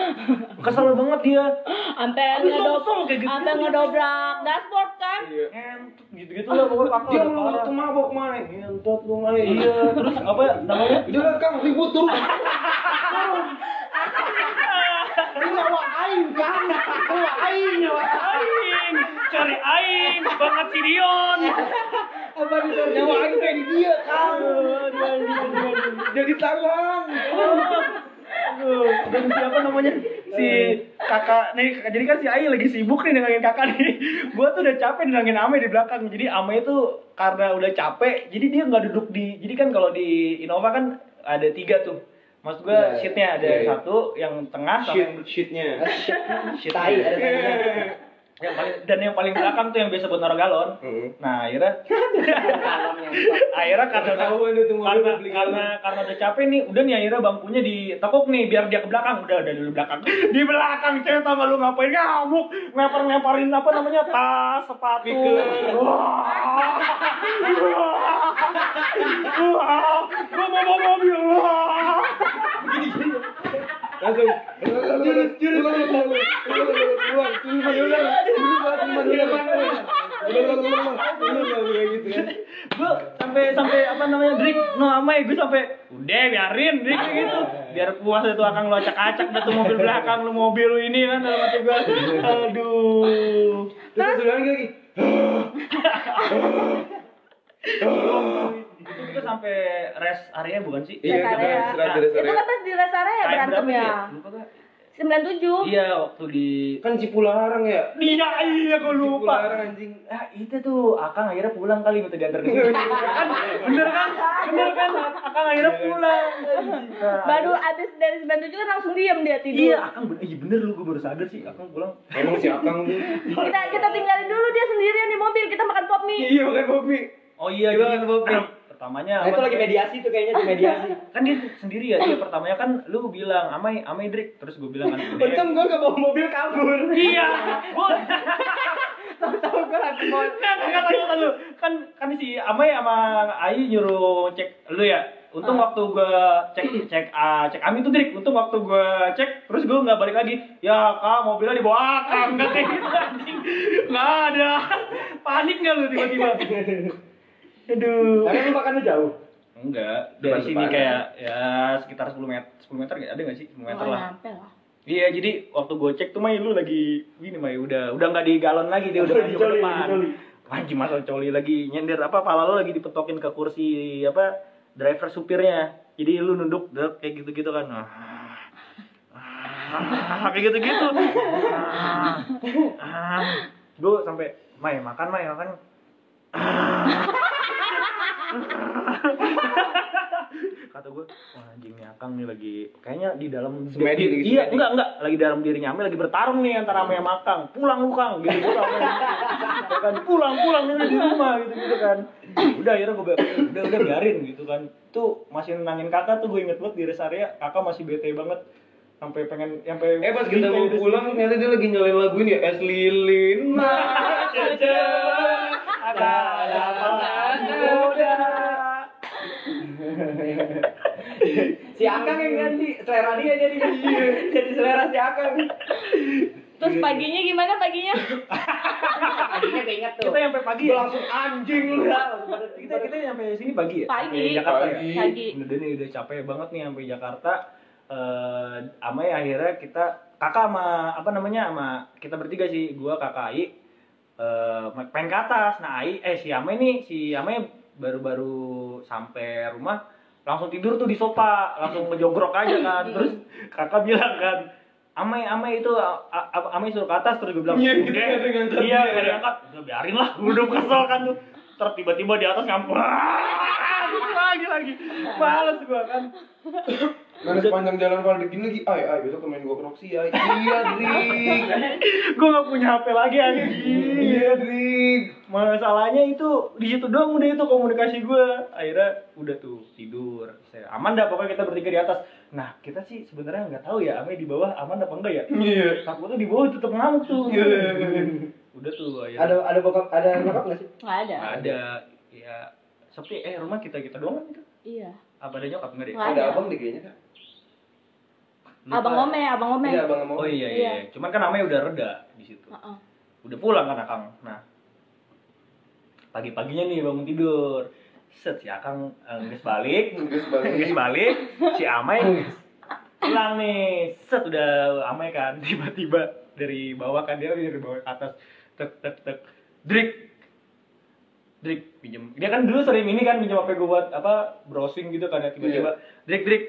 Speaker 4: Kesel banget dia.
Speaker 2: sampai
Speaker 4: Habis
Speaker 2: ngedob
Speaker 4: langsung kayak gitu.
Speaker 2: sampai ngedobrak dashboard kan
Speaker 4: Ngentut gitu-gitu lah pokoknya kakak.
Speaker 3: Dia
Speaker 4: parah.
Speaker 3: tuh mabok main. Ngentot lu main.
Speaker 4: Iya, terus apa ya namanya?
Speaker 3: Lah Kang, ribut turun.
Speaker 1: Nyawa aing kan. Nyawa aing nyawa
Speaker 4: Aing, cari aing, banget si Dion.
Speaker 1: apa itu nyawa aing kayak di dia kan.
Speaker 3: Jadi tangan.
Speaker 4: Aduh, dan siapa namanya si kakak nih kakak jadi kan si Ai lagi sibuk nih nengangin kakak nih gua tuh udah capek nengangin Ame di belakang jadi Ame itu karena udah capek jadi dia nggak duduk di jadi kan kalau di Innova kan ada tiga tuh maksud gua
Speaker 3: Iya,
Speaker 4: sheetnya ada
Speaker 3: iya, iya.
Speaker 4: satu yang tengah sama yang
Speaker 3: shitnya.
Speaker 4: sheet
Speaker 1: Tai ada tanya.
Speaker 4: Yang paling dan yang paling belakang tuh yang biasa buat naruh galon.
Speaker 3: Heeh.
Speaker 4: nah akhirnya akhirnya karena karena, karena karena udah capek nih udah nih akhirnya bangkunya ditekuk nih biar dia ke belakang. Udah udah dulu belakang. Di belakang cewek gak lu ngapain? Ngamuk. Ngempar ngemparin apa namanya? Tas sepatu. Wah. Wah. Gua mau wah.
Speaker 3: Langsung. Jurus, jurus. Ulang, ulang, ulang. Sumpah dia ulang. Sumpah, sumpah dia ulang. Ulang, ulang, ulang, ulang. Ulang, ulang, kayak gitu kan.
Speaker 4: gua sampai sampai apa namanya Drik no amai gue sampai udah biarin. Drik kayak gitu. Biar puas itu akan lu acak-acak dah tuh mobil belakang lu mobil lu ini kan dalam hati gua. Aduh.
Speaker 3: Terus satu lagi lagi.
Speaker 4: itu kita sampai rest area bukan sih?
Speaker 3: Iya,
Speaker 2: Rest area.
Speaker 3: rest
Speaker 2: itu
Speaker 3: area.
Speaker 2: kan pas di rest area ya berantem
Speaker 4: berapa
Speaker 2: ya?
Speaker 4: lupa gak
Speaker 2: 97
Speaker 4: iya waktu di
Speaker 3: Kan Cipularang ya?
Speaker 4: Iya, iya, gue lupa.
Speaker 3: Cipularang anjing.
Speaker 4: Ah, itu tuh, Akang akhirnya pulang kali minta diantar ke sini. kan, bener kan? Bener kan? Akang akhirnya pulang. Nah,
Speaker 2: baru abis dari 97 kan langsung diem dia tidur
Speaker 4: Iya, Akang bener, iya bener lu, gue baru sadar sih, Akang pulang.
Speaker 3: Emang si Akang
Speaker 2: kita kita tinggalin dulu dia sendirian di mobil kita makan pop mie
Speaker 3: Iya, makan kopi.
Speaker 4: Oh iya,
Speaker 3: Gila,
Speaker 4: jadi,
Speaker 3: Bobi.
Speaker 4: pertamanya
Speaker 1: Nah, itu lagi mediasi tuh kayaknya di mediasi.
Speaker 4: Kan dia sendiri ya, dia pertamanya kan lu bilang, amai, amai Drik. Terus gue bilang kan.
Speaker 1: Untung gua gak bawa mobil kabur.
Speaker 4: Iya, gue
Speaker 1: Tahu-tahu gua langsung mau
Speaker 4: Nggak, nggak, nggak, lu. Kan kan si Amai sama Ayu nyuruh cek lu ya. Untung waktu gua cek cek ah, cek Ami tuh Drik. Untung waktu gua cek terus gua nggak balik lagi. Ya kak mobilnya dibawa akang nggak kayak gitu anjing. Nggak ada. Panik nggak lu tiba-tiba? Aduh.
Speaker 1: Tapi lu makannya jauh.
Speaker 4: Enggak, dari
Speaker 3: Depan-
Speaker 4: sini
Speaker 3: depan.
Speaker 4: kayak ya sekitar 10 meter, 10 meter nggak ada nggak sih? 10 meter
Speaker 2: Nggak
Speaker 4: lah.
Speaker 2: lah
Speaker 4: Iya, jadi waktu gue cek tuh Mai lu lagi gini Mai udah udah nggak di galon lagi dia udah maju ke depan. Anjing masa coli lagi nyender apa pala lu lagi dipetokin ke kursi apa driver supirnya. Jadi lu nunduk dek, kayak gitu-gitu kan. Ah, ah, ah, kayak gitu-gitu. Ah, ah. Gue sampai, Mai, makan, Mai, makan. Kata gue, wah anjing nih Akang nih lagi kayaknya di dalam
Speaker 3: Semedi
Speaker 4: di- iya
Speaker 3: semedi.
Speaker 4: enggak enggak lagi dalam dirinya Ame lagi bertarung nih antara Ame sama Akang. Pulang lu Kang gitu gitu Ya kan pulang pulang nih di rumah gitu gitu kan. Udah akhirnya gue udah udah biarin gitu kan. Tuh masih nenangin kakak tuh gue inget banget di rest area kakak masih bete banget sampai pengen sampai
Speaker 3: Eh pas kita mau pulang ternyata dia lagi nyalain lagu ini ya Es Lilin Maja
Speaker 4: ada ada
Speaker 1: Si Akang yang ganti selera dia jadi jadi selera si Akang.
Speaker 2: Terus paginya gimana paginya?
Speaker 1: Akhirnya keinget tuh.
Speaker 4: Kita sampai pagi ya.
Speaker 1: langsung anjing lu ya.
Speaker 4: Kita kita sampai sini pagi ya?
Speaker 2: Pagi.
Speaker 4: Jakarta ya?
Speaker 3: Pagi.
Speaker 2: Pagi.
Speaker 4: Udah nih udah capek banget nih sampai Jakarta. Eh, Amai akhirnya kita kakak sama apa namanya sama kita bertiga sih, gua kakak Ai eh pengen ke atas. Nah, Ai eh si Amai nih, si Amai baru-baru sampai rumah langsung tidur tuh di sofa, langsung ngejogrok aja kan. Terus kakak bilang kan, Amai, Amai itu Amai suruh ke atas terus gue bilang,
Speaker 3: Iya,
Speaker 4: "Udah,
Speaker 3: gitu,
Speaker 4: iya,
Speaker 3: ya."
Speaker 4: yang angkat. Udah biarin lah, gue udah kesel kan tuh. Terus tiba-tiba di atas ngampur. lagi lagi. Males gua kan.
Speaker 3: Karena sepanjang jalan kalau digini lagi, ay, ay, besok temenin gua ke Roxy, ay. Iya, Drik.
Speaker 4: Gua nggak punya HP lagi anjing.
Speaker 3: Iya, Drik.
Speaker 4: Masalahnya itu di situ doang udah itu komunikasi gua. Akhirnya udah tuh tidur. Saya aman dah pokoknya kita bertiga di atas. Nah, kita sih sebenarnya nggak tahu ya Ame di bawah aman apa enggak ya.
Speaker 3: Iya.
Speaker 4: Takutnya di bawah tetep ngamuk tuh.
Speaker 3: Iya.
Speaker 4: Udah tuh akhirnya.
Speaker 1: Ada ada bokap ada nyokap nggak sih?
Speaker 2: Nggak ada.
Speaker 4: Nggak ada. Ya sepi eh rumah kita kita doang kan itu.
Speaker 2: Iya.
Speaker 4: Apa ada nyokap enggak deh?
Speaker 2: Nggak
Speaker 3: Ada
Speaker 2: ada.
Speaker 3: abang deh kayaknya, Kak.
Speaker 2: Abang Ome, Abang Ome.
Speaker 3: Iya, abang mau.
Speaker 4: Oh iya iya.
Speaker 2: Iya.
Speaker 4: Cuman kan namanya udah reda di situ.
Speaker 2: Heeh.
Speaker 4: Udah pulang kan Akang. Nah. Pagi-paginya nih bangun tidur. Set si Akang eh, nges balik,
Speaker 3: Terus balik.
Speaker 4: nges balik, si Amai pulang nih. Set udah Amai kan tiba-tiba dari bawah kan dia dari bawah ke atas. Tek tek tek. Drik. Drik pinjem. Dia kan dulu sering ini kan pinjam HP gue buat apa browsing gitu kan ya tiba-tiba. Drik Drik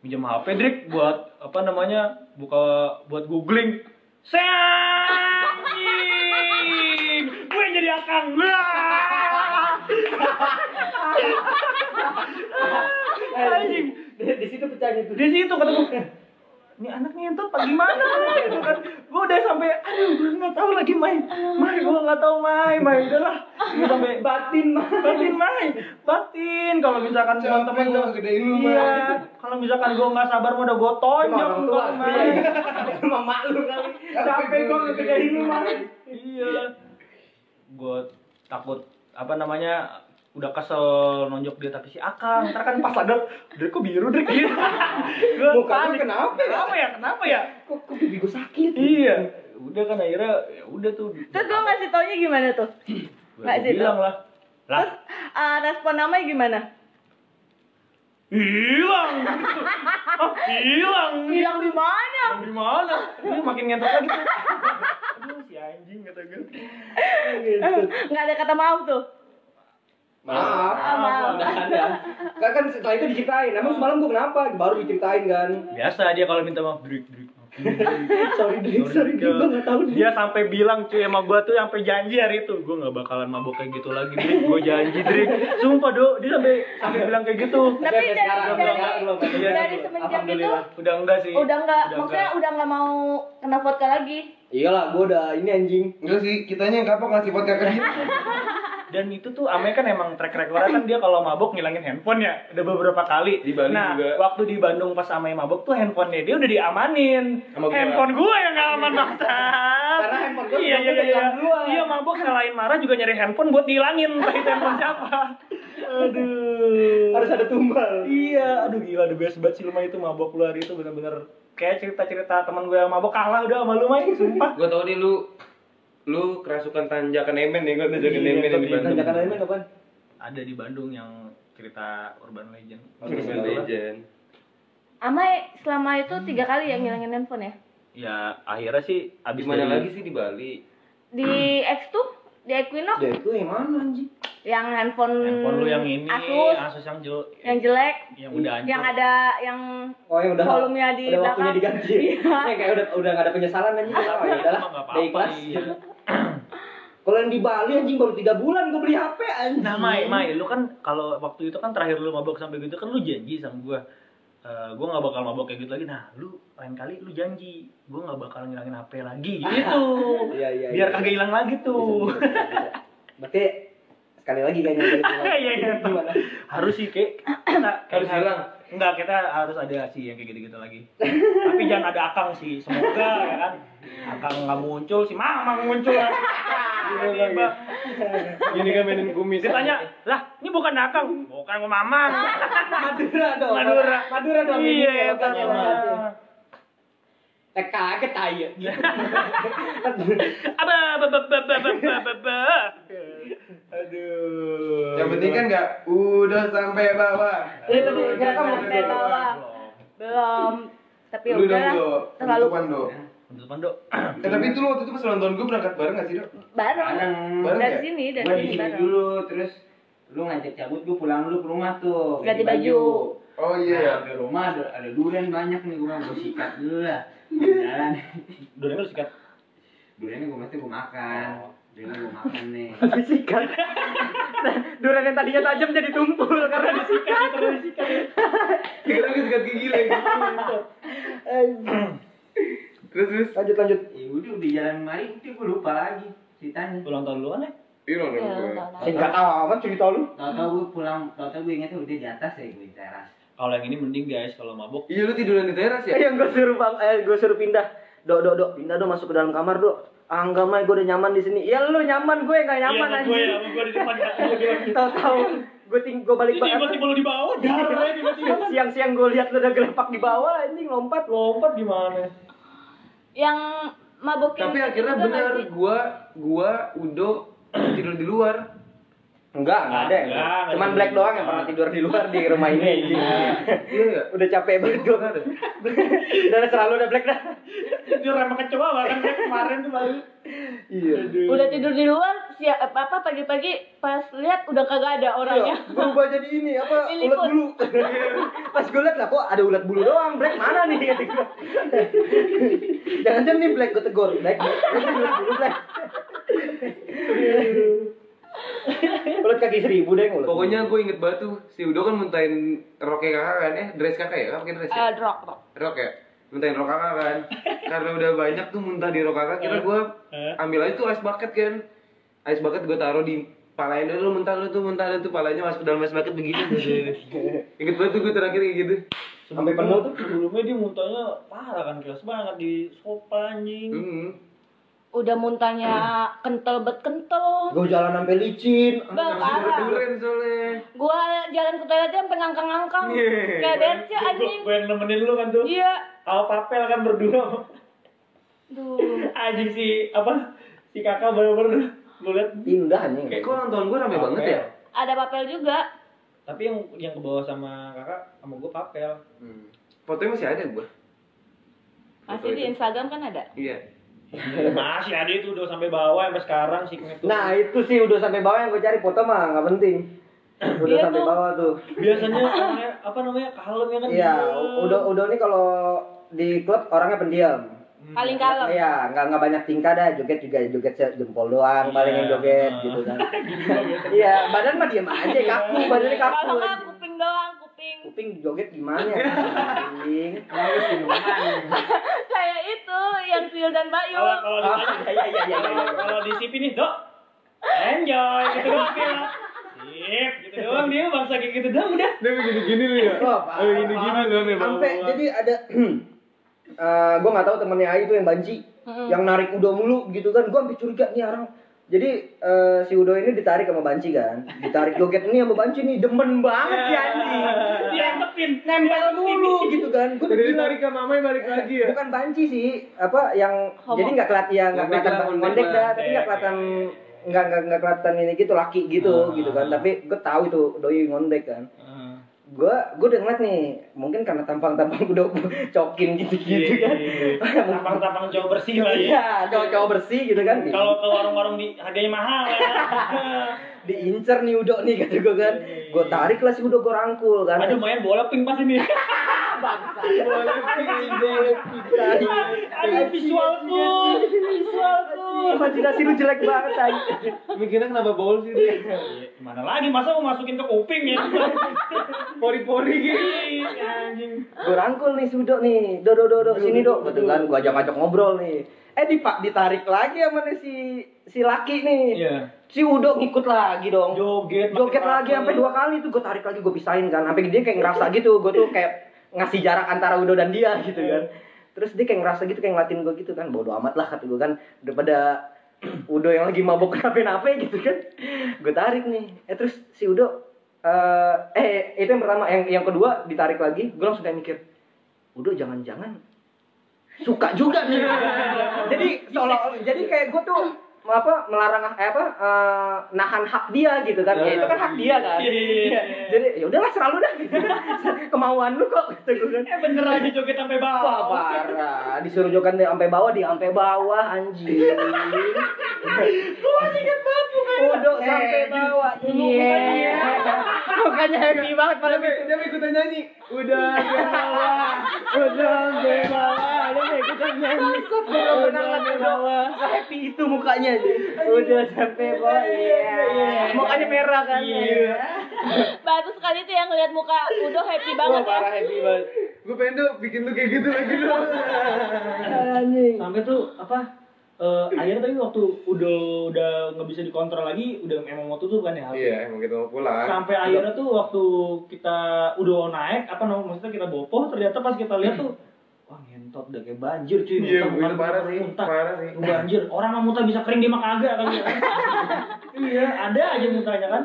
Speaker 4: pinjam HP Drik buat apa namanya buka buat googling Anjing! Gue jadi akang. Anjing.
Speaker 1: Di, di situ pecahnya tuh.
Speaker 4: Di situ kata gue. Ini anak ngentot apa gimana gitu kan. Gue udah sampai aduh gue nggak tahu lagi main. Mai gue nggak tahu main, main udahlah. Gue sampai
Speaker 1: Batin
Speaker 4: batin main batin kalau misalkan teman-teman
Speaker 3: ngegedein lu,
Speaker 4: iya
Speaker 3: Mai.
Speaker 4: kalau misalkan gua nggak sabar mau udah gua tonjok kalau main
Speaker 1: Emang mak lu kali. Capek gua ngegedein lu mah.
Speaker 4: iya gua takut apa namanya udah kesel nonjok dia tapi si Akang ntar kan pas sadar dia kok biru deh gitu
Speaker 1: lu
Speaker 4: panik.
Speaker 1: kenapa ya?
Speaker 4: kenapa ya kenapa ya
Speaker 1: Kok kok pipi gua sakit?
Speaker 4: iya udah kan akhirnya ya udah tuh
Speaker 2: Terus lo ngasih taunya gimana tuh?
Speaker 4: Gua
Speaker 2: ngasih
Speaker 4: bilang lah lah
Speaker 2: Terus eh, respon namanya gimana?
Speaker 4: hilang Ah, hilang
Speaker 2: Hilang di mana?
Speaker 4: Di mana? Ini makin ngentot lagi tuh. Aduh si anjing kata gue.
Speaker 2: Nggak ada kata maaf tuh.
Speaker 1: Maaf.
Speaker 2: Ah, maaf.
Speaker 1: Ada. Kan kan setelah itu diceritain. Emang semalam gua kenapa? Baru diceritain kan.
Speaker 4: Biasa dia kalau minta maaf drik drik.
Speaker 1: Sorry Drik, sorry Drik, gua nggak tahu Drik.
Speaker 4: Dia sampai bilang cuy sama gua tuh sampai janji hari itu gua nggak bakalan mabok kayak gitu lagi Drik. Gua janji Drik. Sumpah do, dia sampai sampai bilang kayak gitu.
Speaker 2: Tapi dari
Speaker 1: sekarang,
Speaker 2: dari,
Speaker 1: belum.
Speaker 4: Iya,
Speaker 2: dari semenjak itu.
Speaker 4: Udah enggak sih.
Speaker 2: udah nggak,
Speaker 4: Udah
Speaker 2: maksudnya
Speaker 4: enggak.
Speaker 2: udah nggak mau kena vodka lagi.
Speaker 1: Iyalah, gua udah ini anjing.
Speaker 3: Enggak sih, kitanya yang kapok ngasih vodka ke dia.
Speaker 4: Dan itu tuh Ame kan emang track recordnya kan dia kalau mabok ngilangin handphone ya udah beberapa kali.
Speaker 3: Di Bali
Speaker 4: nah,
Speaker 3: juga.
Speaker 4: waktu di Bandung pas Ame mabok tuh handphonenya dia udah diamanin.
Speaker 3: Sama
Speaker 4: handphone gua yang nggak aman bangsa.
Speaker 1: Karena handphone gua
Speaker 4: iya, iya, iya, iya.
Speaker 1: duluan.
Speaker 4: Iya mabok selain marah juga nyari handphone buat dihilangin entah itu handphone siapa. Aduh.
Speaker 1: Harus ada tumbal.
Speaker 4: Iya, aduh gila the best banget sih lu Mai itu mabok lu hari itu bener-bener kayak cerita-cerita teman gue yang mabok kalah udah sama lu Mai, sumpah.
Speaker 3: Gua tau nih lu lu kerasukan tanjakan Emen ya, kan tanjakan
Speaker 4: Iya,
Speaker 3: Emen yang di. Bandung.
Speaker 1: Tanjakan lainnya kapan?
Speaker 4: Ada di Bandung yang cerita urban legend.
Speaker 3: Urban Legend.
Speaker 2: Amai selama itu tiga kali ya ngilangin handphone ya?
Speaker 4: Ya akhirnya sih abis
Speaker 3: Di mana
Speaker 4: dari-
Speaker 3: lagi sih di Bali?
Speaker 2: Di X tuh, di Equinox,
Speaker 1: Dia itu yang mana anjing?
Speaker 2: yang handphone,
Speaker 4: handphone lu yang ini
Speaker 2: Asus
Speaker 4: Asus yang jel
Speaker 2: yang jelek
Speaker 4: yang udah hancur
Speaker 2: yang ada yang
Speaker 1: Oh ya udah.
Speaker 2: volumenya di
Speaker 1: udah waktunya
Speaker 2: belakang.
Speaker 1: diganti.
Speaker 2: Iya.
Speaker 1: Eh, kayak udah udah gak ada penyesalan anjing. Oh ya udahlah.
Speaker 4: Emang nggak
Speaker 1: Udah
Speaker 4: apa-apa
Speaker 1: ikhlas.
Speaker 4: iya.
Speaker 1: Kalau yang di Bali anjing baru 3 bulan gue beli HP anjing.
Speaker 4: Nah, Mai, Mai, lu kan kalau waktu itu kan terakhir lu mabok sampai gitu kan lu janji sama gua. Eh, gua nggak bakal mabok kayak gitu lagi. Nah, lu lain kali lu janji, gua nggak bakal ngilangin HP lagi gitu.
Speaker 1: Iya iya.
Speaker 4: Biar
Speaker 1: iya.
Speaker 4: kagak hilang lagi tuh.
Speaker 1: bisa, bisa, bisa. Berarti sekali lagi kayaknya dulu.
Speaker 4: Iya, iya.
Speaker 1: Gimana?
Speaker 4: Harus sih, kayak kita
Speaker 3: Harus hilang.
Speaker 4: Enggak, kita harus ada sih yang kayak gitu-gitu lagi. Tapi jangan ada akang sih, semoga ya kan. Akang nggak muncul, si Mamang muncul. Iya, iya, iya.
Speaker 3: Gini kan mainin kumis.
Speaker 4: ditanya lah ini bukan nakang, bukan gue mamang.
Speaker 1: Madura dong.
Speaker 4: Madura.
Speaker 1: Madura dong.
Speaker 4: Iya,
Speaker 1: iya. Tak kaget aja.
Speaker 4: Aba, aba, aba, aba, aba, aba. Aduh.
Speaker 3: Yang penting kan nggak udah sampai bawah.
Speaker 1: Iya,
Speaker 3: tapi
Speaker 1: kira-kira mau
Speaker 2: sampai bawah. Belum. Tapi udah
Speaker 3: terlalu.
Speaker 2: Terlalu.
Speaker 3: Penutupan do.
Speaker 4: Penutupan dok.
Speaker 3: Eh tapi itu lu waktu itu pas ulang tahun gue berangkat bareng gak sih do?
Speaker 2: bareng
Speaker 3: Bareng
Speaker 2: dari
Speaker 3: ya?
Speaker 2: sini dari
Speaker 5: Gua
Speaker 2: sini
Speaker 5: sini
Speaker 2: bareng
Speaker 5: dulu terus lu ngajak cabut gua pulang dulu ke rumah tuh
Speaker 2: Ganti baju.
Speaker 3: Oh
Speaker 5: Nah,
Speaker 3: iya.
Speaker 5: di rumah ada, ada durian banyak nih gua gua sikat dulu lah jalan
Speaker 4: Durian lu sikat.
Speaker 5: duriannya gua mesti gua makan duriannya gua makan nih
Speaker 1: Disikat. Durian yang tadinya tajam jadi tumpul karena disikat. Karena disikat.
Speaker 3: Kita lagi sikat gigi lagi. Terus terus.
Speaker 1: Lanjut lanjut.
Speaker 5: ya udah di jalan mari udah gua lupa lagi ceritanya
Speaker 4: Ulang tahun lu kan ya?
Speaker 3: Iya ulang
Speaker 2: Ya,
Speaker 3: tahun gue.
Speaker 2: udah, udah.
Speaker 1: Singkat amat cerita lu.
Speaker 5: tau-tau gua pulang tau-tau gua ingetnya udah di atas ya gua di teras
Speaker 4: Kalau yang ini mending guys, kalau mabok
Speaker 3: Iya lu tiduran di teras ya?
Speaker 1: Yang gue suruh bang, eh gue suruh pindah. Dok dok dok pindah dok masuk ke dalam kamar dok. Ah enggak mah gue udah nyaman di sini. Ya lu nyaman gue nggak nyaman
Speaker 4: Iya, sama gue ya, gue di depan
Speaker 1: Tahu-tahu gue ting gue balik balik.
Speaker 4: Tiba-tiba lu di bawah, aja tiba-tiba.
Speaker 1: Siang-siang gue lihat lu udah gelepak di bawah anjing lompat.
Speaker 4: Lompat gimana?
Speaker 2: Yang mabokin
Speaker 3: Tapi akhirnya benar gua gua Udo tidur di luar.
Speaker 1: Enggak, enggak ada.
Speaker 4: Enggak, enggak
Speaker 1: Cuman. Black doang yang pernah tidur di luar di rumah ini anjing.
Speaker 3: Iya ya.
Speaker 1: Udah capek banget gue. Udah selalu ada Black dah.
Speaker 4: Dia remah kecoa bahkan dia kemarin tuh baru.
Speaker 3: Iya.
Speaker 2: udah tidur di luar siap apa pagi-pagi pas lihat udah kagak ada orangnya
Speaker 1: Iya, berubah jadi ini apa ulat bulu. Pas gue liat lah kok ada ulat bulu doang, Black mana nih. Jangan-jangan nih Black gue tegur, Black. Black, ulat bulu Black. Ulat kaki seribu deh ulat.
Speaker 3: Pokoknya gue inget banget tuh si Udo kan muntahin roknya kakak kan eh dress kakak ya pakai dress ya
Speaker 2: Eh, drop drop
Speaker 3: rok ya muntahin rok kakak kan karena udah banyak tuh muntah di rok kakak kira gue
Speaker 4: Eh.
Speaker 3: ambil aja tuh ice bucket kan ice bucket gue taruh di palain dulu muntah lu tuh muntah lu tuh palanya masuk dalam ice bucket begini inget banget tuh gue terakhir kayak gitu
Speaker 1: Sampai penuh tuh.
Speaker 4: Sebelumnya dia muntahnya parah kan, keras banget di sofa anjing.
Speaker 3: hmm.
Speaker 2: Udah muntahnya kental bet kental
Speaker 1: Gue jalan sampai licin.
Speaker 3: Duren soalnya
Speaker 2: gua jalan ke toilet sampai ngangkang-ngangkang
Speaker 3: Iya.
Speaker 2: kayak berce
Speaker 4: Gue
Speaker 2: anjing
Speaker 4: gue yang nemenin lu kan tuh.
Speaker 2: iya
Speaker 4: Kalau papel kan berdua.
Speaker 2: duh
Speaker 4: Anjing si apa? Si kakak bener-bener lu lihat
Speaker 1: Indah anjing.
Speaker 3: kayak kok tahun gue rame banget ya
Speaker 2: ada papel juga
Speaker 4: Tapi yang yang ke bawah sama kakak sama gue papel.
Speaker 3: hmm. fotonya masih ada gue
Speaker 2: masih di Instagram kan ada
Speaker 3: iya
Speaker 4: Masih ada itu udah sampai bawah sampai sekarang sih itu.
Speaker 1: Nah itu sih udah sampai bawah yang gue cari foto mah nggak penting. Udah
Speaker 2: Iya
Speaker 1: sampai
Speaker 2: tuh.
Speaker 1: bawah tuh.
Speaker 4: biasanya namanya apa namanya kalem ya kan?
Speaker 1: Iya,
Speaker 4: dia.
Speaker 1: udah udah nih kalau di klub orangnya pendiam.
Speaker 2: paling kalem
Speaker 1: Iya, nggak nggak banyak tingkah dah, joget juga joget jempol doang, paling yang
Speaker 4: Iya.
Speaker 1: joget gitu kan. Iya, badan mah diam aja, kaku, badannya kaku.
Speaker 2: kalau nggak kuping doang kuping
Speaker 1: Kuping joget gimana ya? Anjing.
Speaker 2: kayak itu yang Phil dan Bayu
Speaker 4: Kalau kalau
Speaker 1: Oh,
Speaker 4: ditanya,
Speaker 1: iya iya iya iya.
Speaker 4: kalau di Dok. Enjoy gitu doang dia. Sip, gitu doang dia bangsa kayak gitu doang udah.
Speaker 3: dia begini-gini lu ya oh gini-gini lu nih
Speaker 1: Sampai jadi ada eh gue nggak tahu temennya Ayu tuh yang banci,
Speaker 2: Mm-mm.
Speaker 1: yang narik Udo mulu gitu kan, gue sampai curiga nih orang. Jadi eh, si Udo ini ditarik sama Banci kan, ditarik joget ini sama Banci nih demen banget si anjing.
Speaker 4: Dia angketin.
Speaker 1: nempel mulu gitu kan gue
Speaker 3: Udah ditarik ke mamanya balik lagi ya
Speaker 1: bukan banci sih apa yang
Speaker 2: Homo.
Speaker 1: jadi nggak kelihatan ya nggak kelihatan
Speaker 3: lah, ngondek
Speaker 1: ngondek
Speaker 3: lah.
Speaker 1: dah tapi nggak
Speaker 4: Oke,
Speaker 1: kelihatan nggak nggak nggak kelihatan ini gitu laki gitu
Speaker 4: Ah.
Speaker 1: gitu kan tapi gue tahu itu doi ngondek kan. Gue gue udah ngeliat nih mungkin karena tampang tampang udah cokin gitu gitu kan
Speaker 4: Tampang-tampang cowok bersih lah ya.
Speaker 1: iya cowok bersih gitu kan
Speaker 4: Kalau ke warung-warung di harganya mahal ya.
Speaker 1: diincer nih Udo nih kata gue kan. Gue tarik lah si Udo gue rangkul kan.
Speaker 4: Aduh main bola pink pas ini. Aduh visualku, visualku.
Speaker 1: Imajinasi lu jelek banget anjing.
Speaker 3: Mikirnya kenapa bol sih dia?
Speaker 4: Mana lagi masa mau masukin ke kuping ya? Pori-pori gini anjing.
Speaker 1: Gue rangkul nih si Udo nih. Do do do do sini do. Betul kan gue ajak-ajak ngobrol nih. Eh di pak ditarik lagi sama nih si si laki nih.
Speaker 4: Iya.
Speaker 1: Si Udo ngikut lagi dong.
Speaker 4: Joget,
Speaker 1: Joget lagi sampai dua kali tuh gue tarik lagi gue pisahin kan. Sampai dia kayak ngerasa gitu. Gue tuh kayak ngasih jarak antara Udo dan dia gitu kan. Terus dia kayak ngerasa gitu kayak ngeliatin gue gitu kan. Bodoh amat lah kata gue kan. Daripada Udo yang lagi mabok kenapa-napa gitu kan. Gue tarik nih. Eh terus si Udo eh eh itu yang pertama, yang yang kedua ditarik lagi, gue langsung kayak mikir, Udo jangan-jangan suka juga nih. jadi seolah jadi kayak gue tuh apa melarang eh, apa eh, nahan hak dia gitu kan ya itu kan hak dia kan
Speaker 4: Iya, iya, iya,
Speaker 1: jadi ya udahlah selalu dah kemauan lu kok gitu kan
Speaker 4: Eh bener aja joget sampai
Speaker 1: Wah
Speaker 4: bawah.
Speaker 1: parah, disuruh dia sampai bawah, dia sampai bawah anjing.
Speaker 4: Gua masih ingat banget mukanya.
Speaker 1: Udah sampai bawah. Iya. Mukanya happy banget pada
Speaker 3: Dia ikutan nyanyi. Udah ke bawah. Udah ke bawah.
Speaker 1: Udah. Happy itu mukanya dia. Udah sampai bawah. Iya. Mukanya merah kan.
Speaker 4: Iya.
Speaker 2: Baru sekali tuh yang ngeliat muka Udo happy banget ya.
Speaker 1: parah happy banget.
Speaker 3: Gue pengen tuh bikin lu kayak gitu lagi lu.
Speaker 4: Sampai tuh apa? eh akhirnya tadi waktu udah udah nggak bisa dikontrol lagi udah emang mau tutup kan ya
Speaker 3: Iya, emang kita mau pulang.
Speaker 4: sampai akhirnya tuh waktu kita udah naik apa namanya maksudnya kita bopoh ternyata pas kita lihat tuh wah ngentot udah kayak banjir cuy
Speaker 3: Iya,
Speaker 4: Muntah,
Speaker 3: parah sih,
Speaker 4: muntah.
Speaker 3: parah sih.
Speaker 4: Banjir orang mah muntah bisa kering dia mah kagak kan iya ada aja muntahnya kan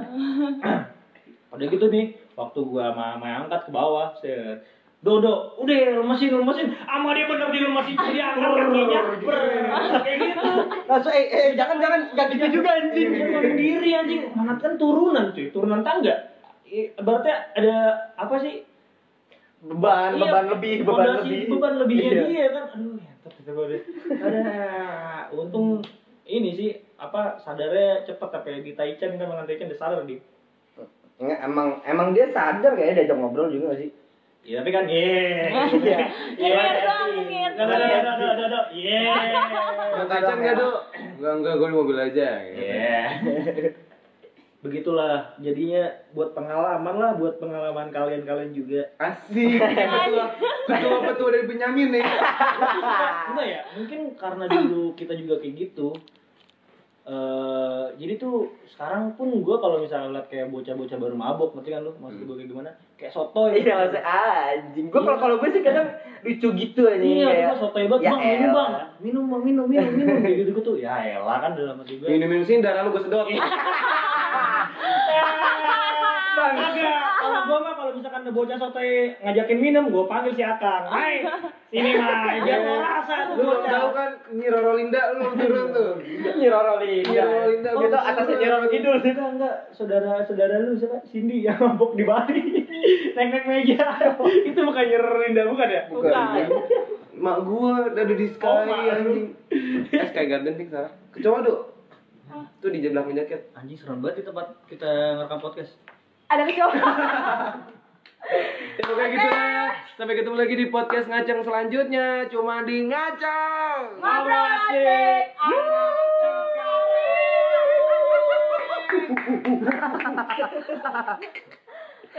Speaker 4: udah gitu nih waktu gua sama angkat ke bawah set Dodo, udah lemesin, lemesin, ama dia bener di lemesin, dia angkat kakinya, ber, kayak gitu.
Speaker 1: Langsung eh eh jangan jangan enggak gitu juga anjing.
Speaker 4: Sendiri anjing, mana kan turunan cuy, turunan tangga. Berarti ada apa sih?
Speaker 1: Beban,
Speaker 4: Iya,
Speaker 1: beban lebih, beban lebih.
Speaker 4: Beban lebihnya
Speaker 1: Iya.
Speaker 4: dia kan. Aduh, deh. Ada untung ini sih apa sadarnya cepet tapi di Taichan kan dengan Taichan udah sadar di.
Speaker 1: Nggak, emang emang dia sadar kayaknya diajak ngobrol juga nggak sih?
Speaker 4: Iya tapi kan iya.
Speaker 1: Iya.
Speaker 2: Nyengir doang, nyengir.
Speaker 4: Ada ada ada ada ada ada. Iya.
Speaker 3: Mau tacan nggak dok? Enggak enggak, gue di mobil aja.
Speaker 4: Iya. Begitulah jadinya buat pengalaman lah buat pengalaman kalian-kalian juga.
Speaker 3: Asik. Ketua ketua ketua dari Benyamin nih.
Speaker 4: Enggak ya, mungkin karena dulu kita juga kayak gitu. eh jadi tuh sekarang pun gue kalau misalnya liat kayak bocah-bocah baru mabok, ngerti kan lu? Maksud gue kayak gimana? Kayak sotoy.
Speaker 1: Iya maksudnya anjing. Gua kalau kalau gue sih kadang lucu gitu anjing
Speaker 4: Iya,
Speaker 1: kayak.
Speaker 4: gue sotoy banget,
Speaker 1: ya
Speaker 4: bang, minum bang, minum bang, minum, minum, minum, kayak gitu tuh. Ya elah kan dalam hati gue.
Speaker 3: Minum minum sini darah lu gue sedot.
Speaker 4: Bang, agak. Kalau gue mah kalau misalkan ada bocah sotoy ngajakin minum, gue panggil si Akang. Hai, sini mah, biar lo rasa tuh
Speaker 3: Lu tahu kan Nyi Roro Linda lu turun tuh.
Speaker 1: Nyi Roro Linda.
Speaker 3: Nyi Roro Linda.
Speaker 1: Oh, Itu atasnya Nyi Roro Kidul.
Speaker 4: Enggak, enggak. Saudara-saudara lu siapa? Cindy yang mabok di Bali. Naik-naik meja. itu bukan Nyer Linda, bukan ya?
Speaker 3: Bukan. Mak gua ada di Sky
Speaker 4: Oh, mak lu.
Speaker 3: anjing. Eh Sky Garden nih salah. Kecoa dok. Tuh di belakang jaket.
Speaker 4: Anjing serem banget di tempat kita ngerekam podcast.
Speaker 2: Ada kecoa.
Speaker 3: Ya pokoknya gitu lah ya. Sampai ketemu lagi di podcast ngacang selanjutnya. Cuma di ngacang.
Speaker 2: Ngobrol asik.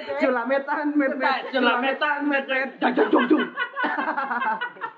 Speaker 1: Culametan, met met. Culametan, met met. Jang jang jung jung.